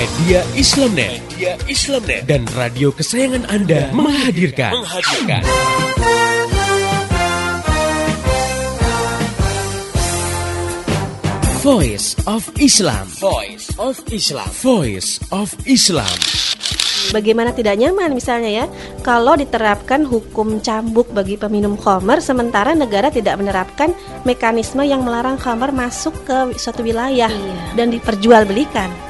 Media Islamnet, Media Islamnet dan radio kesayangan Anda menghadirkan. menghadirkan. Voice of Islam. Voice of Islam. Voice of Islam. Bagaimana tidak nyaman misalnya ya kalau diterapkan hukum cambuk bagi peminum khamar sementara negara tidak menerapkan mekanisme yang melarang khamar masuk ke suatu wilayah Iya. dan diperjualbelikan.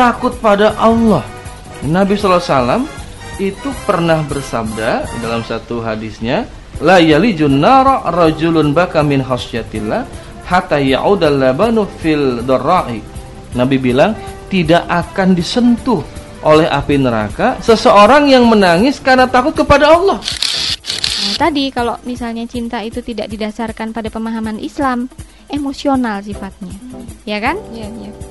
takut pada Allah Nabi SAW itu pernah bersabda dalam satu hadisnya la yalijun nara rajulun baka min khasyatillah hatta ya'udal labanu fil darra'i Nabi bilang tidak akan disentuh oleh api neraka seseorang yang menangis karena takut kepada Allah Nah, tadi kalau misalnya cinta itu tidak didasarkan pada pemahaman Islam, emosional sifatnya. Ya kan? Iya, iya.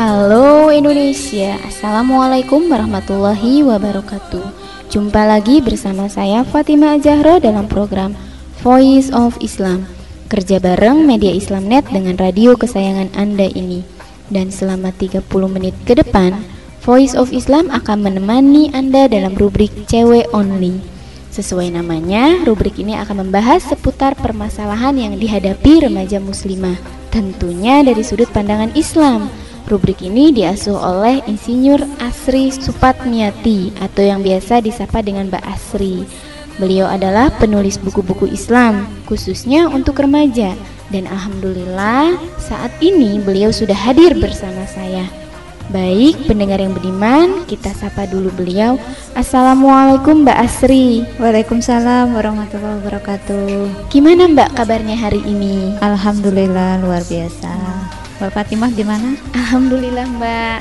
Halo Indonesia, Assalamualaikum warahmatullahi wabarakatuh. Jumpa lagi bersama saya Fatima Zahra dalam program Voice of Islam. Kerja bareng Media Islamnet dengan radio kesayangan Anda ini. Dan selama 30 menit ke depan Voice of Islam akan menemani Anda dalam rubrik Cewek Only. Sesuai namanya, rubrik ini akan membahas seputar permasalahan yang dihadapi remaja muslimah, tentunya dari sudut pandangan Islam. Rubrik ini diasuh oleh Insinyur Asri Supatmiati atau yang biasa disapa dengan Mbak Asri. Beliau adalah penulis buku-buku Islam, khususnya untuk remaja. Dan alhamdulillah, saat ini beliau sudah hadir bersama saya. Baik, pendengar yang beriman, kita sapa dulu beliau. Assalamualaikum Mbak Asri. Waalaikumsalam warahmatullahi wabarakatuh. Gimana Mbak kabarnya hari ini? Alhamdulillah luar biasa. Mbak Fatimah gimana? Alhamdulillah Mbak.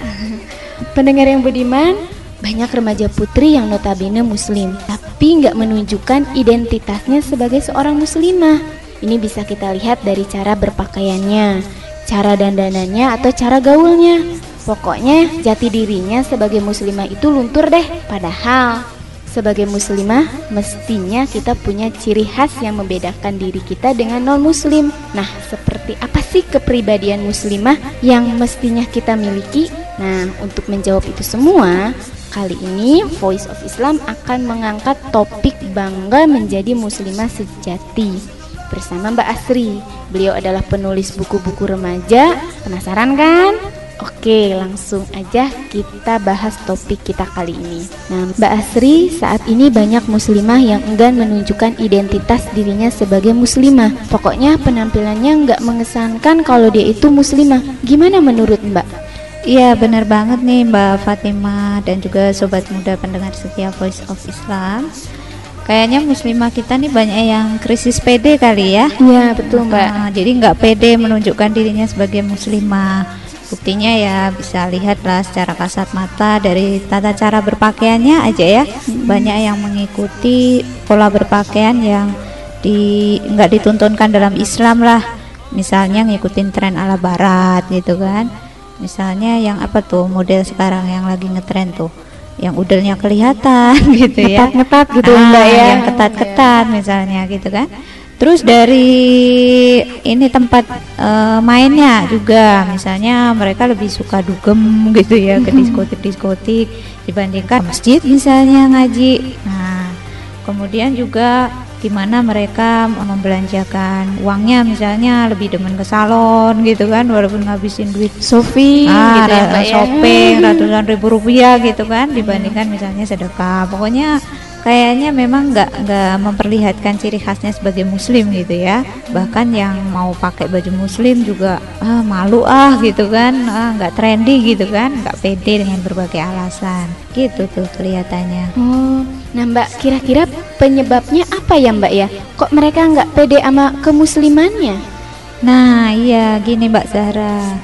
Pendengar yang budiman, banyak remaja putri yang notabene muslim, tapi nggak menunjukkan identitasnya sebagai seorang muslimah. Ini bisa kita lihat dari cara berpakaiannya, cara dandanannya atau cara gaulnya. Pokoknya jati dirinya sebagai muslimah itu luntur deh. Padahal sebagai muslimah mestinya kita punya ciri khas yang membedakan diri kita dengan non muslim. Nah, seperti apa sih kepribadian muslimah yang mestinya kita miliki? Nah, untuk menjawab itu semua, kali ini Voice of Islam akan mengangkat topik bangga menjadi muslimah sejati bersama Mbak Asri. Beliau adalah penulis buku-buku remaja. Penasaran kan? Oke, langsung aja kita bahas topik kita kali ini. Nah, Mbak Asri, saat ini banyak muslimah yang enggan menunjukkan identitas dirinya sebagai muslimah. Pokoknya penampilannya nggak mengesankan kalau dia itu muslimah. Gimana menurut Mbak? Iya benar banget nih Mbak Fatimah dan juga sobat muda pendengar setia Voice of Islam. Kayaknya muslimah kita nih banyak yang krisis PD kali ya. Iya, betul Nah, jadi nggak pede menunjukkan dirinya sebagai muslimah. Buktinya ya bisa lihatlah secara kasat mata dari tata cara berpakaiannya aja ya. Banyak yang mengikuti pola berpakaian yang di nggak dituntunkan dalam Islam lah. Misalnya ngikutin tren ala barat gitu kan. Misalnya yang apa tuh model sekarang yang lagi ngetren tuh yang udelnya kelihatan gitu ya Ngetat-ngetat gitu, Ah, Mbak, ya. yang ketat-ketat misalnya gitu kan terus dari ini tempat eh, mainnya juga. Misalnya mereka lebih suka dugem gitu ya ke diskotik-diskotik dibandingkan masjid misalnya ngaji. Nah kemudian juga gimana mereka membelanjakan uangnya misalnya lebih demen ke salon gitu kan walaupun ngabisin duit Sofi ah, gitu ya, ya. shopping ratusan ribu rupiah gitu kan dibandingkan misalnya sedekah. Pokoknya kayaknya memang nggak nggak memperlihatkan ciri khasnya sebagai muslim gitu ya bahkan yang mau pakai baju muslim juga ah malu ah gitu kan ah nggak trendy gitu kan nggak pede dengan berbagai alasan gitu tuh kelihatannya Oh, nah Mbak, kira-kira penyebabnya apa ya Mbak ya? Kok mereka nggak pede sama kemuslimannya? Nah, iya gini Mbak Zahra.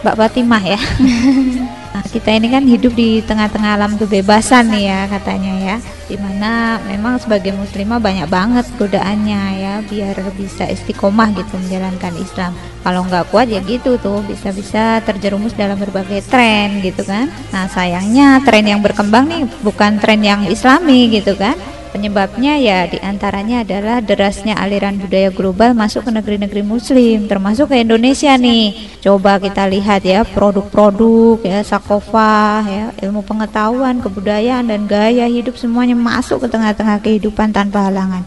Mbak Fatimah ya. Nah, kita ini kan hidup di tengah-tengah alam kebebasan nih ya katanya ya. Di mana memang sebagai muslimah banyak banget godaannya ya biar bisa istiqomah gitu menjalankan Islam. Kalau nggak kuat ya gitu tuh bisa-bisa terjerumus dalam berbagai tren gitu kan. Nah sayangnya tren yang berkembang nih bukan tren yang Islami gitu kan. Penyebabnya ya di antaranya adalah derasnya aliran budaya global masuk ke negeri-negeri muslim termasuk ke Indonesia nih. Coba kita lihat ya produk-produk ya sakofa ya ilmu pengetahuan kebudayaan dan gaya hidup semuanya masuk ke tengah-tengah kehidupan tanpa halangan.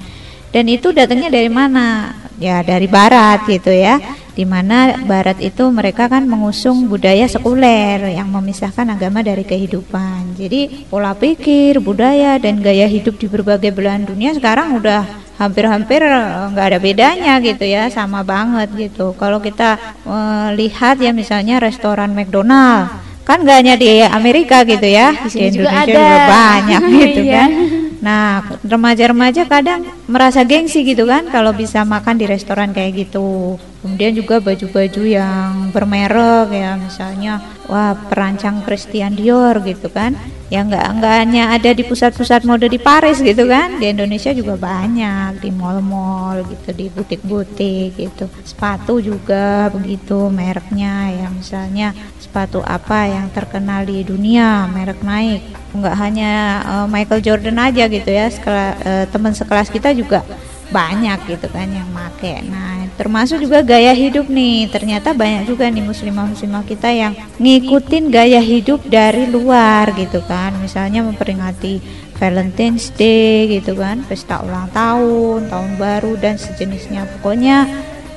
Dan itu datangnya dari mana? Ya dari barat gitu ya di mana barat itu mereka kan mengusung budaya sekuler yang memisahkan agama dari kehidupan. Jadi pola pikir, budaya dan gaya hidup di berbagai belahan dunia sekarang udah hampir-hampir eh, nggak ada bedanya gitu ya, sama banget gitu. Kalau kita eh, lihat ya misalnya restoran McDonald kan nggak hanya di Amerika gitu ya, di, juga Indonesia ada. juga banyak gitu Iya. kan. Nah, remaja-remaja kadang merasa gengsi gitu kan kalau bisa makan di restoran kayak gitu. Kemudian juga baju-baju yang bermerek ya, misalnya wah perancang Christian Dior gitu kan. Ya nggak nggak hanya ada di pusat-pusat mode di Paris gitu kan, di Indonesia juga banyak di mall-mall gitu, di butik-butik gitu. Sepatu juga begitu mereknya ya, misalnya sepatu apa yang terkenal di dunia, merek naik. Nggak hanya eh, Michael Jordan aja gitu ya. Sekela, eh, teman sekelas kita juga banyak gitu kan yang make. Nah termasuk juga gaya hidup nih. Ternyata banyak juga nih muslimah muslimah kita yang ngikutin gaya hidup dari luar gitu kan. Misalnya memperingati Valentine's Day gitu kan pesta ulang tahun tahun baru dan sejenisnya. Pokoknya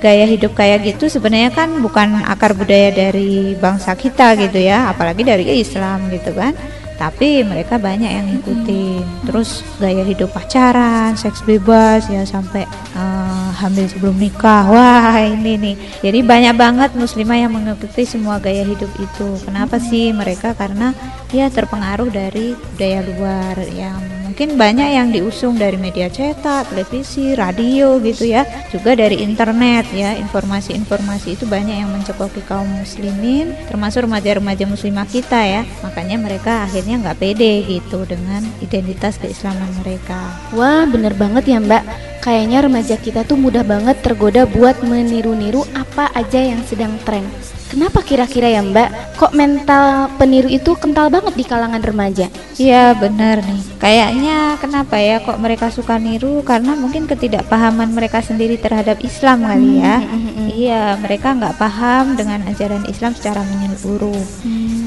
gaya hidup kayak gitu sebenarnya kan bukan akar budaya dari bangsa kita gitu ya apalagi dari Islam gitu kan tapi mereka banyak yang ngikutin. Terus gaya hidup pacaran seks bebas ya sampai eh, hamil sebelum nikah. Wah ini nih. Jadi banyak banget muslimah yang mengikuti semua gaya hidup itu. Kenapa sih mereka? Karena ya terpengaruh dari budaya luar. Yang mungkin banyak yang diusung dari media cetak, televisi, radio gitu ya, juga dari internet ya, informasi-informasi itu banyak yang mencekoki kaum muslimin, termasuk remaja-remaja muslimah kita ya, makanya mereka akhirnya nggak pede gitu dengan identitas keislaman mereka. Wah, bener banget ya Mbak. Kayaknya remaja kita tuh mudah banget tergoda buat meniru-niru apa aja yang sedang tren. Kenapa kira-kira ya Mbak? Kok mental peniru itu kental banget di kalangan remaja? Iya benar nih. Kayaknya kenapa ya kok mereka suka niru karena mungkin ketidakpahaman mereka sendiri terhadap Islam kali ya. Iya mereka nggak paham dengan ajaran Islam secara menyeluruh.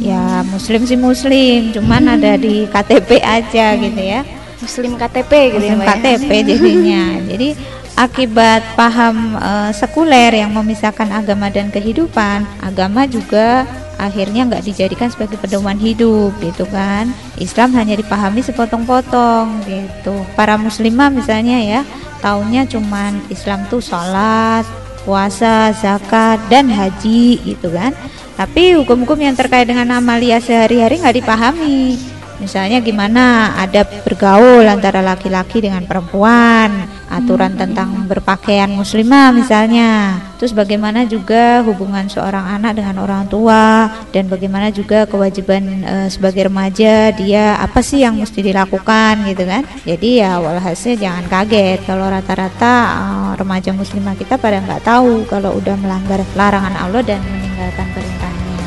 Ya Muslim sih Muslim, cuman ada di KTP aja gitu ya. Muslim KTP gitu ya Muslim ya? KTP jadinya. Jadi akibat paham eh, sekuler yang memisahkan agama dan kehidupan, agama juga akhirnya nggak dijadikan sebagai pedoman hidup gitu kan. Islam hanya dipahami sepotong-potong gitu. Para muslimah misalnya ya, tahunnya cuman Islam tuh sholat, puasa, zakat dan haji gitu kan. Tapi hukum-hukum yang terkait dengan amalia sehari-hari nggak dipahami. Misalnya gimana adab bergaul antara laki-laki dengan perempuan, aturan tentang berpakaian muslimah misalnya. Terus bagaimana juga hubungan seorang anak dengan orang tua dan bagaimana juga kewajiban eh, sebagai remaja dia apa sih yang mesti dilakukan gitu kan. Jadi ya walhasil jangan kaget kalau rata-rata eh, remaja muslimah kita pada nggak tahu kalau udah melanggar larangan Allah dan meninggalkan perintahnya.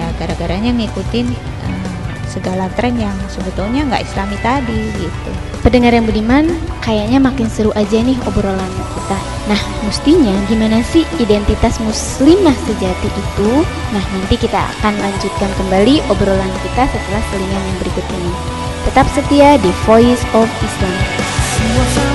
Ya gara-garanya ngikutin eh, segala tren yang sebetulnya nggak islami tadi gitu. Pendengar yang budiman, kayaknya makin seru aja nih obrolan kita. Nah, mestinya gimana sih identitas muslimah sejati itu? Nah, nanti kita akan lanjutkan kembali obrolan kita setelah selingan yang berikut ini. Tetap setia di Voice of Islam.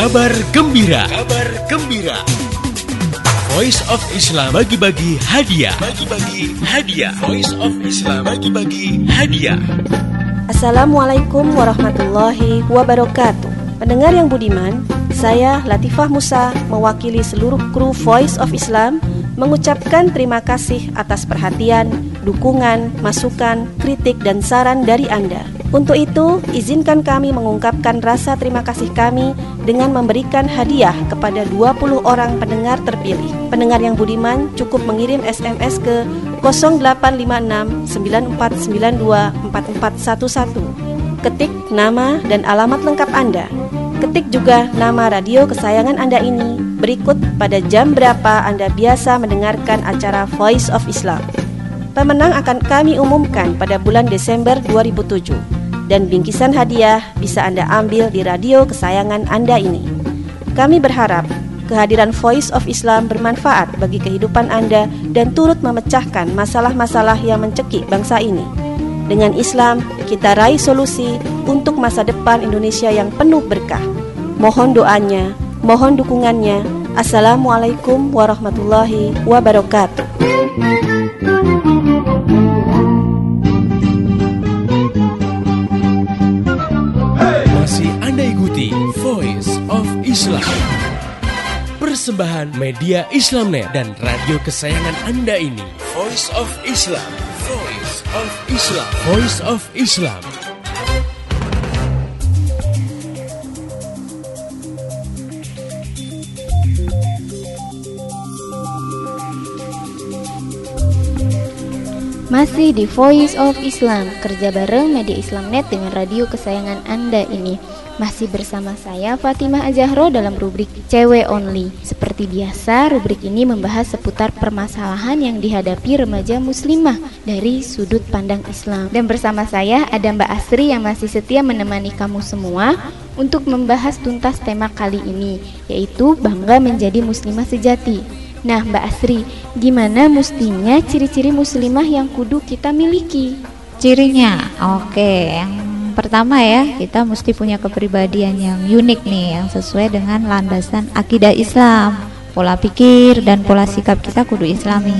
Kabar gembira. Kabar gembira. Voice of Islam bagi-bagi hadiah. Bagi-bagi hadiah. Voice of Islam bagi-bagi hadiah. Assalamualaikum warahmatullahi wabarakatuh. Pendengar yang budiman, saya Latifah Musa mewakili seluruh kru Voice of Islam mengucapkan terima kasih atas perhatian, dukungan, masukan, kritik, dan saran dari Anda. Untuk itu, izinkan kami mengungkapkan rasa terima kasih kami dengan memberikan hadiah kepada 20 orang pendengar terpilih. Pendengar yang budiman cukup mengirim SMS ke 0856 9492 4411. Ketik nama dan alamat lengkap Anda. Ketik juga nama radio kesayangan Anda ini berikut pada jam berapa Anda biasa mendengarkan acara Voice of Islam. Pemenang akan kami umumkan pada bulan Desember 2007 dan bingkisan hadiah bisa Anda ambil di radio kesayangan Anda ini. Kami berharap kehadiran Voice of Islam bermanfaat bagi kehidupan Anda dan turut memecahkan masalah-masalah yang mencekik bangsa ini. Dengan Islam, kita raih solusi untuk masa depan Indonesia yang penuh berkah. Mohon doanya, mohon dukungannya. Assalamualaikum warahmatullahi wabarakatuh. Islam. Persembahan media Islamnet dan radio kesayangan Anda ini. Voice of Islam. Voice of Islam. Voice of Islam. Masih di Voice of Islam, kerja bareng media Islamnet dengan radio kesayangan Anda ini. Masih bersama saya Fatimah Azahro dalam rubrik Cewek Only. Seperti biasa, rubrik ini membahas seputar permasalahan yang dihadapi remaja muslimah dari sudut pandang Islam. Dan bersama saya ada Mbak Asri yang masih setia menemani kamu semua untuk membahas tuntas tema kali ini, yaitu bangga menjadi muslimah sejati. Nah, Mbak Asri, gimana mestinya ciri-ciri muslimah yang kudu kita miliki? Cirinya, oke. Yang pertama ya, kita mesti punya kepribadian yang unik nih, yang sesuai dengan landasan akidah Islam. Pola pikir dan pola sikap kita kudu islami.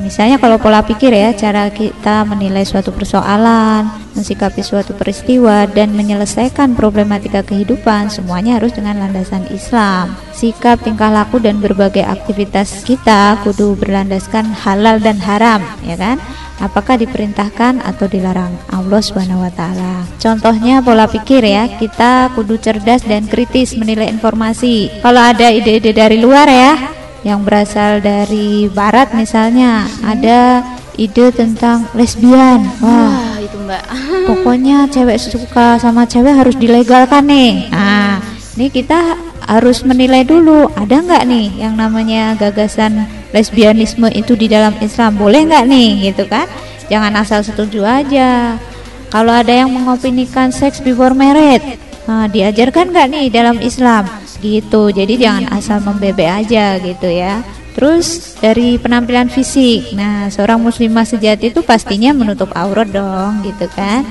Misalnya kalau pola pikir ya, cara kita menilai suatu persoalan, mensikapi suatu peristiwa dan menyelesaikan problematika kehidupan semuanya harus dengan landasan Islam. Sikap, tingkah laku dan berbagai aktivitas kita kudu berlandaskan halal dan haram, ya kan? Apakah diperintahkan atau dilarang Allah Subhanahu wa taala. Contohnya pola pikir ya, kita kudu cerdas dan kritis menilai informasi. Kalau ada ide-ide dari luar ya, yang berasal dari barat misalnya ada ide tentang lesbian. Wah Wah, itu Mbak. pokoknya cewek suka sama cewek harus dilegalkan nih. Nah ini kita harus menilai dulu ada nggak nih yang namanya gagasan lesbianisme itu di dalam Islam? Boleh nggak nih gitu kan? Jangan asal setuju aja. Kalau ada yang mengopinikan seks before marriage nah, diajarkan nggak nih dalam Islam gitu jadi jangan asal membebek aja gitu ya Terus dari penampilan fisik, nah seorang muslimah sejati itu pastinya menutup aurat dong, gitu kan.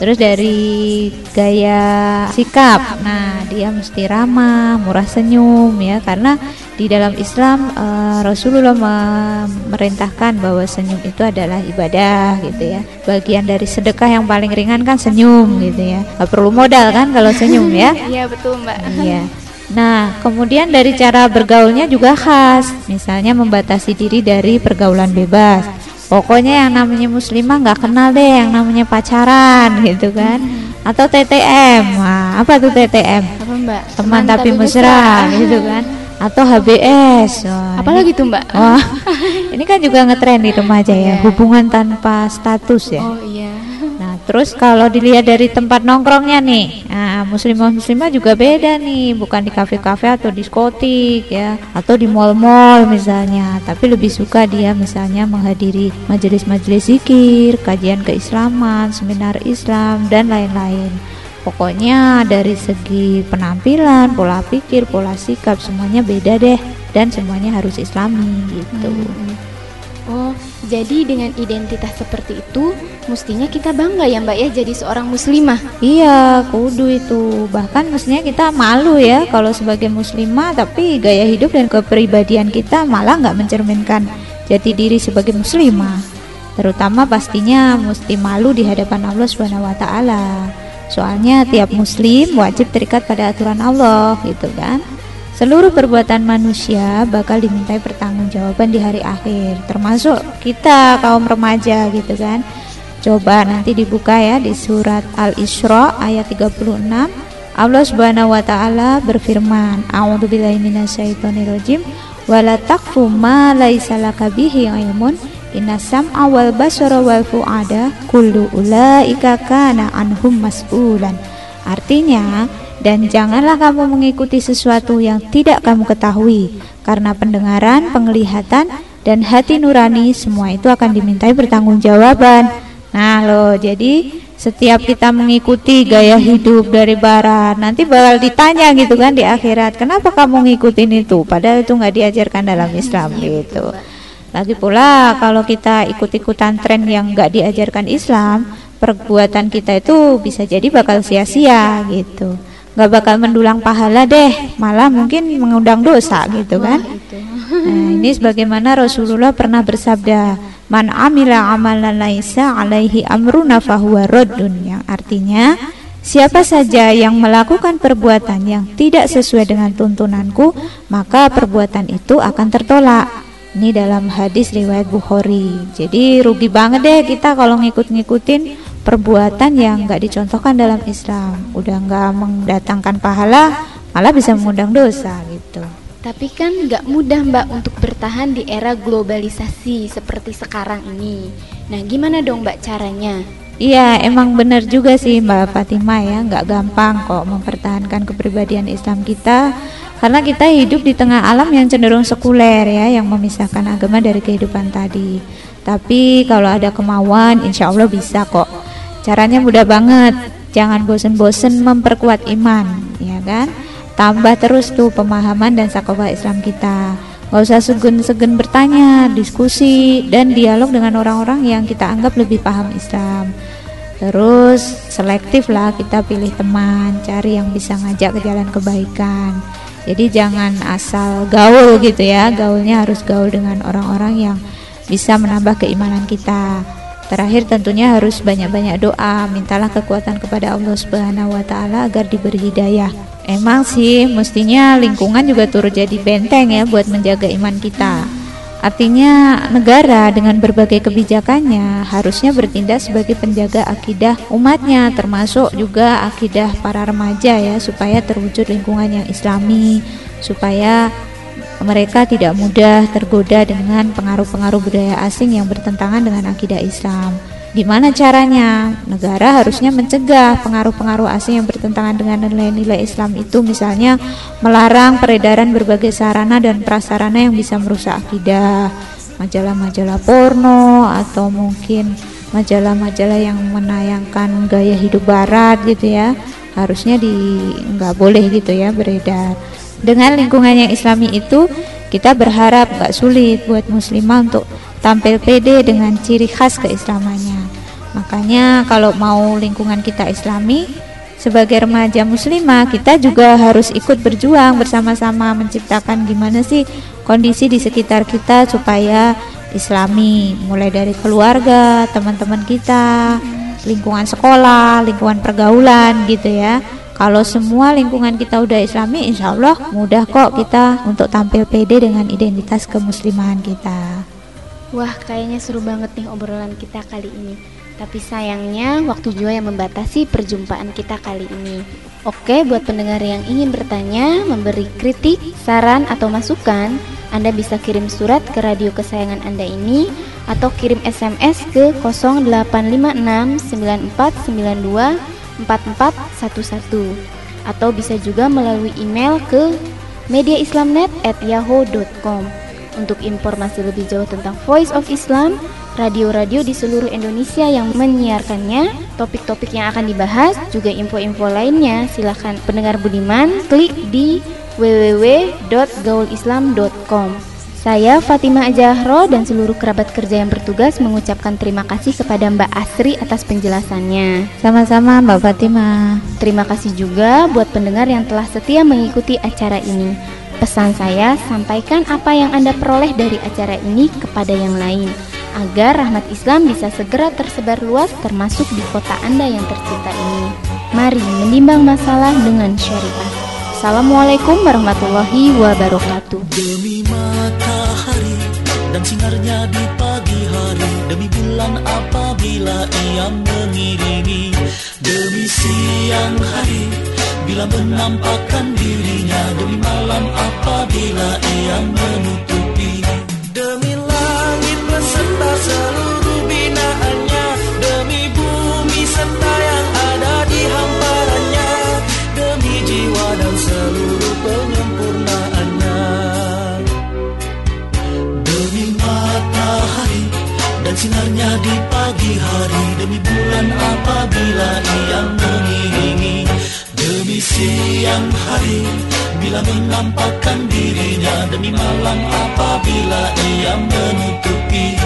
Terus dari gaya sikap, nah dia mesti ramah, murah senyum ya, karena di dalam Islam eh, Rasulullah memerintahkan bahwa senyum itu adalah ibadah gitu ya. Bagian dari sedekah yang paling ringan kan senyum gitu ya. Gak perlu modal kan kalau senyum ya. Iya, betul Mbak. Iya. Nah, kemudian dari cara bergaulnya juga khas. Misalnya membatasi diri dari pergaulan bebas. Pokoknya yang namanya muslimah nggak kenal deh yang namanya pacaran gitu kan. Atau TTM. Nah, apa tuh TTM? Apa Mbak? Teman, tapi mesra gitu kan. Atau HBS. Wah, Apalagi tuh Mbak? Wah, ini kan juga ngetren di remaja ya, hubungan tanpa status ya. Oh iya. Terus kalau dilihat dari tempat nongkrongnya nih, nah, muslimah-muslimah juga beda nih, bukan di kafe-kafe atau diskotik ya, atau di mall-mall misalnya, tapi lebih suka dia misalnya menghadiri majelis-majelis zikir, kajian keislaman, seminar Islam dan lain-lain. Pokoknya dari segi penampilan, pola pikir, pola sikap semuanya beda deh. Dan semuanya harus islami gitu. Oh, Jadi dengan identitas seperti itu, mestinya kita bangga ya Mbak ya jadi seorang muslimah. Iya, kudu itu. Bahkan mestinya kita malu ya kalau sebagai muslimah tapi gaya hidup dan kepribadian kita malah nggak mencerminkan jati diri sebagai muslimah. Terutama pastinya mesti malu di hadapan Allah taala. Soalnya tiap muslim wajib terikat pada aturan Allah gitu kan. Seluruh perbuatan manusia bakal dimintai pertanggungjawaban di hari akhir, termasuk kita kaum remaja gitu kan. Coba nanti dibuka ya di surat Al-Isra ayat 36. Allah Subhanahu wa taala berfirman, A'udzubillahi minasyaitonirrajim, wala taqfu ma laisa laka bihi ilmun Innasam awal basara wal fuada ulaika kana anhum mas'ulan. Artinya, dan janganlah kamu mengikuti sesuatu yang tidak kamu ketahui, karena pendengaran, penglihatan, dan hati nurani semua itu akan dimintai pertanggungjawaban. Nah, loh, jadi setiap kita mengikuti gaya hidup dari barat, nanti bakal ditanya gitu kan di akhirat, kenapa kamu ngikutin itu? Padahal itu nggak diajarkan dalam Islam gitu. Lagi pula kalau kita ikut-ikutan tren yang nggak diajarkan Islam, perbuatan kita itu bisa jadi bakal sia-sia gitu nggak bakal mendulang pahala deh malah mungkin mengundang dosa gitu kan nah ini sebagaimana Rasulullah pernah bersabda man amila amalan laisa alaihi amruna fahuwa raddun yang artinya Siapa saja yang melakukan perbuatan yang tidak sesuai dengan tuntunanku, maka perbuatan itu akan tertolak. Ini dalam hadis riwayat Bukhari. Jadi rugi banget deh kita kalau ngikut-ngikutin perbuatan yang nggak dicontohkan dalam Islam. Udah nggak mendatangkan pahala malah bisa mengundang dosa gitu. Tapi kan nggak mudah mbak untuk bertahan di era globalisasi seperti sekarang ini. Nah gimana dong mbak caranya? Iya emang benar juga sih Mbak Fatima ya. Nggak gampang kok mempertahankan kepribadian Islam kita karena kita hidup di tengah alam yang cenderung sekuler ya yang memisahkan agama dari kehidupan tadi. Tapi kalau ada kemauan insya Allah bisa kok Caranya mudah banget. Jangan bosen-bosen memperkuat iman, ya kan? Tambah terus tuh pemahaman dan sakoba Islam kita. Gak usah segen-segen bertanya, diskusi, dan dialog dengan orang-orang yang kita anggap lebih paham Islam. Terus selektif lah kita pilih teman, cari yang bisa ngajak ke jalan kebaikan. Jadi jangan asal gaul gitu ya, gaulnya harus gaul dengan orang-orang yang bisa menambah keimanan kita. Terakhir tentunya harus banyak-banyak doa, mintalah kekuatan kepada Allah Subhanahu wa taala agar diberi hidayah. Emang sih mestinya lingkungan juga turut jadi benteng ya buat menjaga iman kita. Artinya negara dengan berbagai kebijakannya harusnya bertindak sebagai penjaga akidah umatnya termasuk juga akidah para remaja ya supaya terwujud lingkungan yang islami supaya mereka tidak mudah tergoda dengan pengaruh-pengaruh budaya asing yang bertentangan dengan akidah Islam. Di mana caranya? Negara harusnya mencegah pengaruh-pengaruh asing yang bertentangan dengan nilai-nilai Islam itu misalnya melarang peredaran berbagai sarana dan prasarana yang bisa merusak akidah, majalah-majalah porno atau mungkin majalah-majalah yang menayangkan gaya hidup barat gitu ya. Harusnya di nggak boleh gitu ya beredar. Dengan lingkungan yang islami itu, kita berharap gak sulit buat muslimah untuk tampil pede dengan ciri khas keislamannya. Makanya kalau mau lingkungan kita islami, sebagai remaja muslimah kita juga harus ikut berjuang bersama-sama menciptakan gimana sih kondisi di sekitar kita supaya islami mulai dari keluarga, teman-teman kita, lingkungan sekolah, lingkungan pergaulan gitu ya. Kalau semua lingkungan kita udah islami, insya Allah mudah kok kita untuk tampil pede dengan identitas kemuslimahan kita. Wah, kayaknya seru banget nih obrolan kita kali ini. Tapi sayangnya waktu juga yang membatasi perjumpaan kita kali ini. Oke, buat pendengar yang ingin bertanya, memberi kritik, saran, atau masukan, Anda bisa kirim surat ke radio kesayangan Anda ini atau kirim SMS ke 0856 9492 4411 atau bisa juga melalui email ke mediaislamnet@yahoo.com. Untuk informasi lebih jauh tentang Voice of Islam, radio-radio di seluruh Indonesia yang menyiarkannya, topik-topik yang akan dibahas, juga info-info lainnya, silahkan pendengar budiman klik di www.gaulislam.com. Saya Fatimah Ajahro dan seluruh kerabat kerja yang bertugas mengucapkan terima kasih kepada Mbak Asri atas penjelasannya. Sama-sama Mbak Fatimah. Terima kasih juga buat pendengar yang telah setia mengikuti acara ini. Pesan saya, sampaikan apa yang Anda peroleh dari acara ini kepada yang lain agar rahmat Islam bisa segera tersebar luas termasuk di kota Anda yang tercinta ini. Mari menimbang masalah dengan syariah. Assalamualaikum warahmatullahi wabarakatuh. Demi matahari dan sinarnya di pagi hari Demi bulan apabila ia mengiringi Demi siang hari bila menampakkan dirinya Demi malam apabila ia menutupi Demi langit beserta seluruh bila menampakkan dirinya Demi malam apabila ia menutupi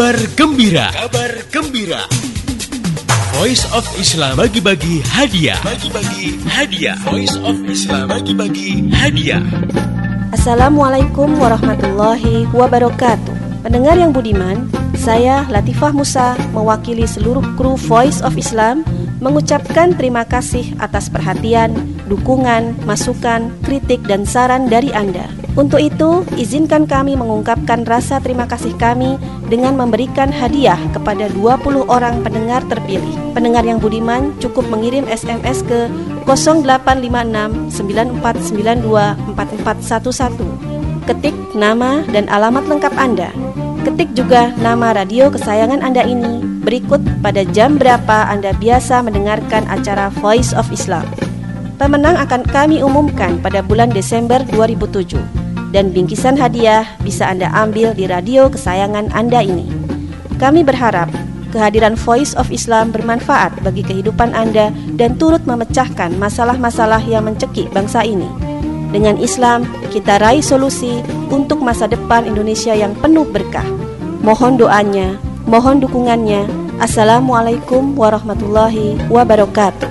Kabar gembira. Kabar gembira. Voice of Islam bagi-bagi hadiah. Bagi-bagi hadiah. Voice of Islam bagi-bagi hadiah. Assalamualaikum warahmatullahi wabarakatuh. Pendengar yang budiman, saya Latifah Musa mewakili seluruh kru Voice of Islam mengucapkan terima kasih atas perhatian, dukungan, masukan, kritik dan saran dari Anda. Untuk itu, izinkan kami mengungkapkan rasa terima kasih kami dengan memberikan hadiah kepada 20 orang pendengar terpilih. Pendengar yang budiman cukup mengirim SMS ke 0856 9492 4411. Ketik nama dan alamat lengkap Anda. Ketik juga nama radio kesayangan Anda ini berikut pada jam berapa Anda biasa mendengarkan acara Voice of Islam. Pemenang akan kami umumkan pada bulan Desember 2007 dan bingkisan hadiah bisa Anda ambil di radio kesayangan Anda ini. Kami berharap kehadiran Voice of Islam bermanfaat bagi kehidupan Anda dan turut memecahkan masalah-masalah yang mencekik bangsa ini. Dengan Islam, kita raih solusi untuk masa depan Indonesia yang penuh berkah. Mohon doanya, mohon dukungannya. Assalamualaikum warahmatullahi wabarakatuh.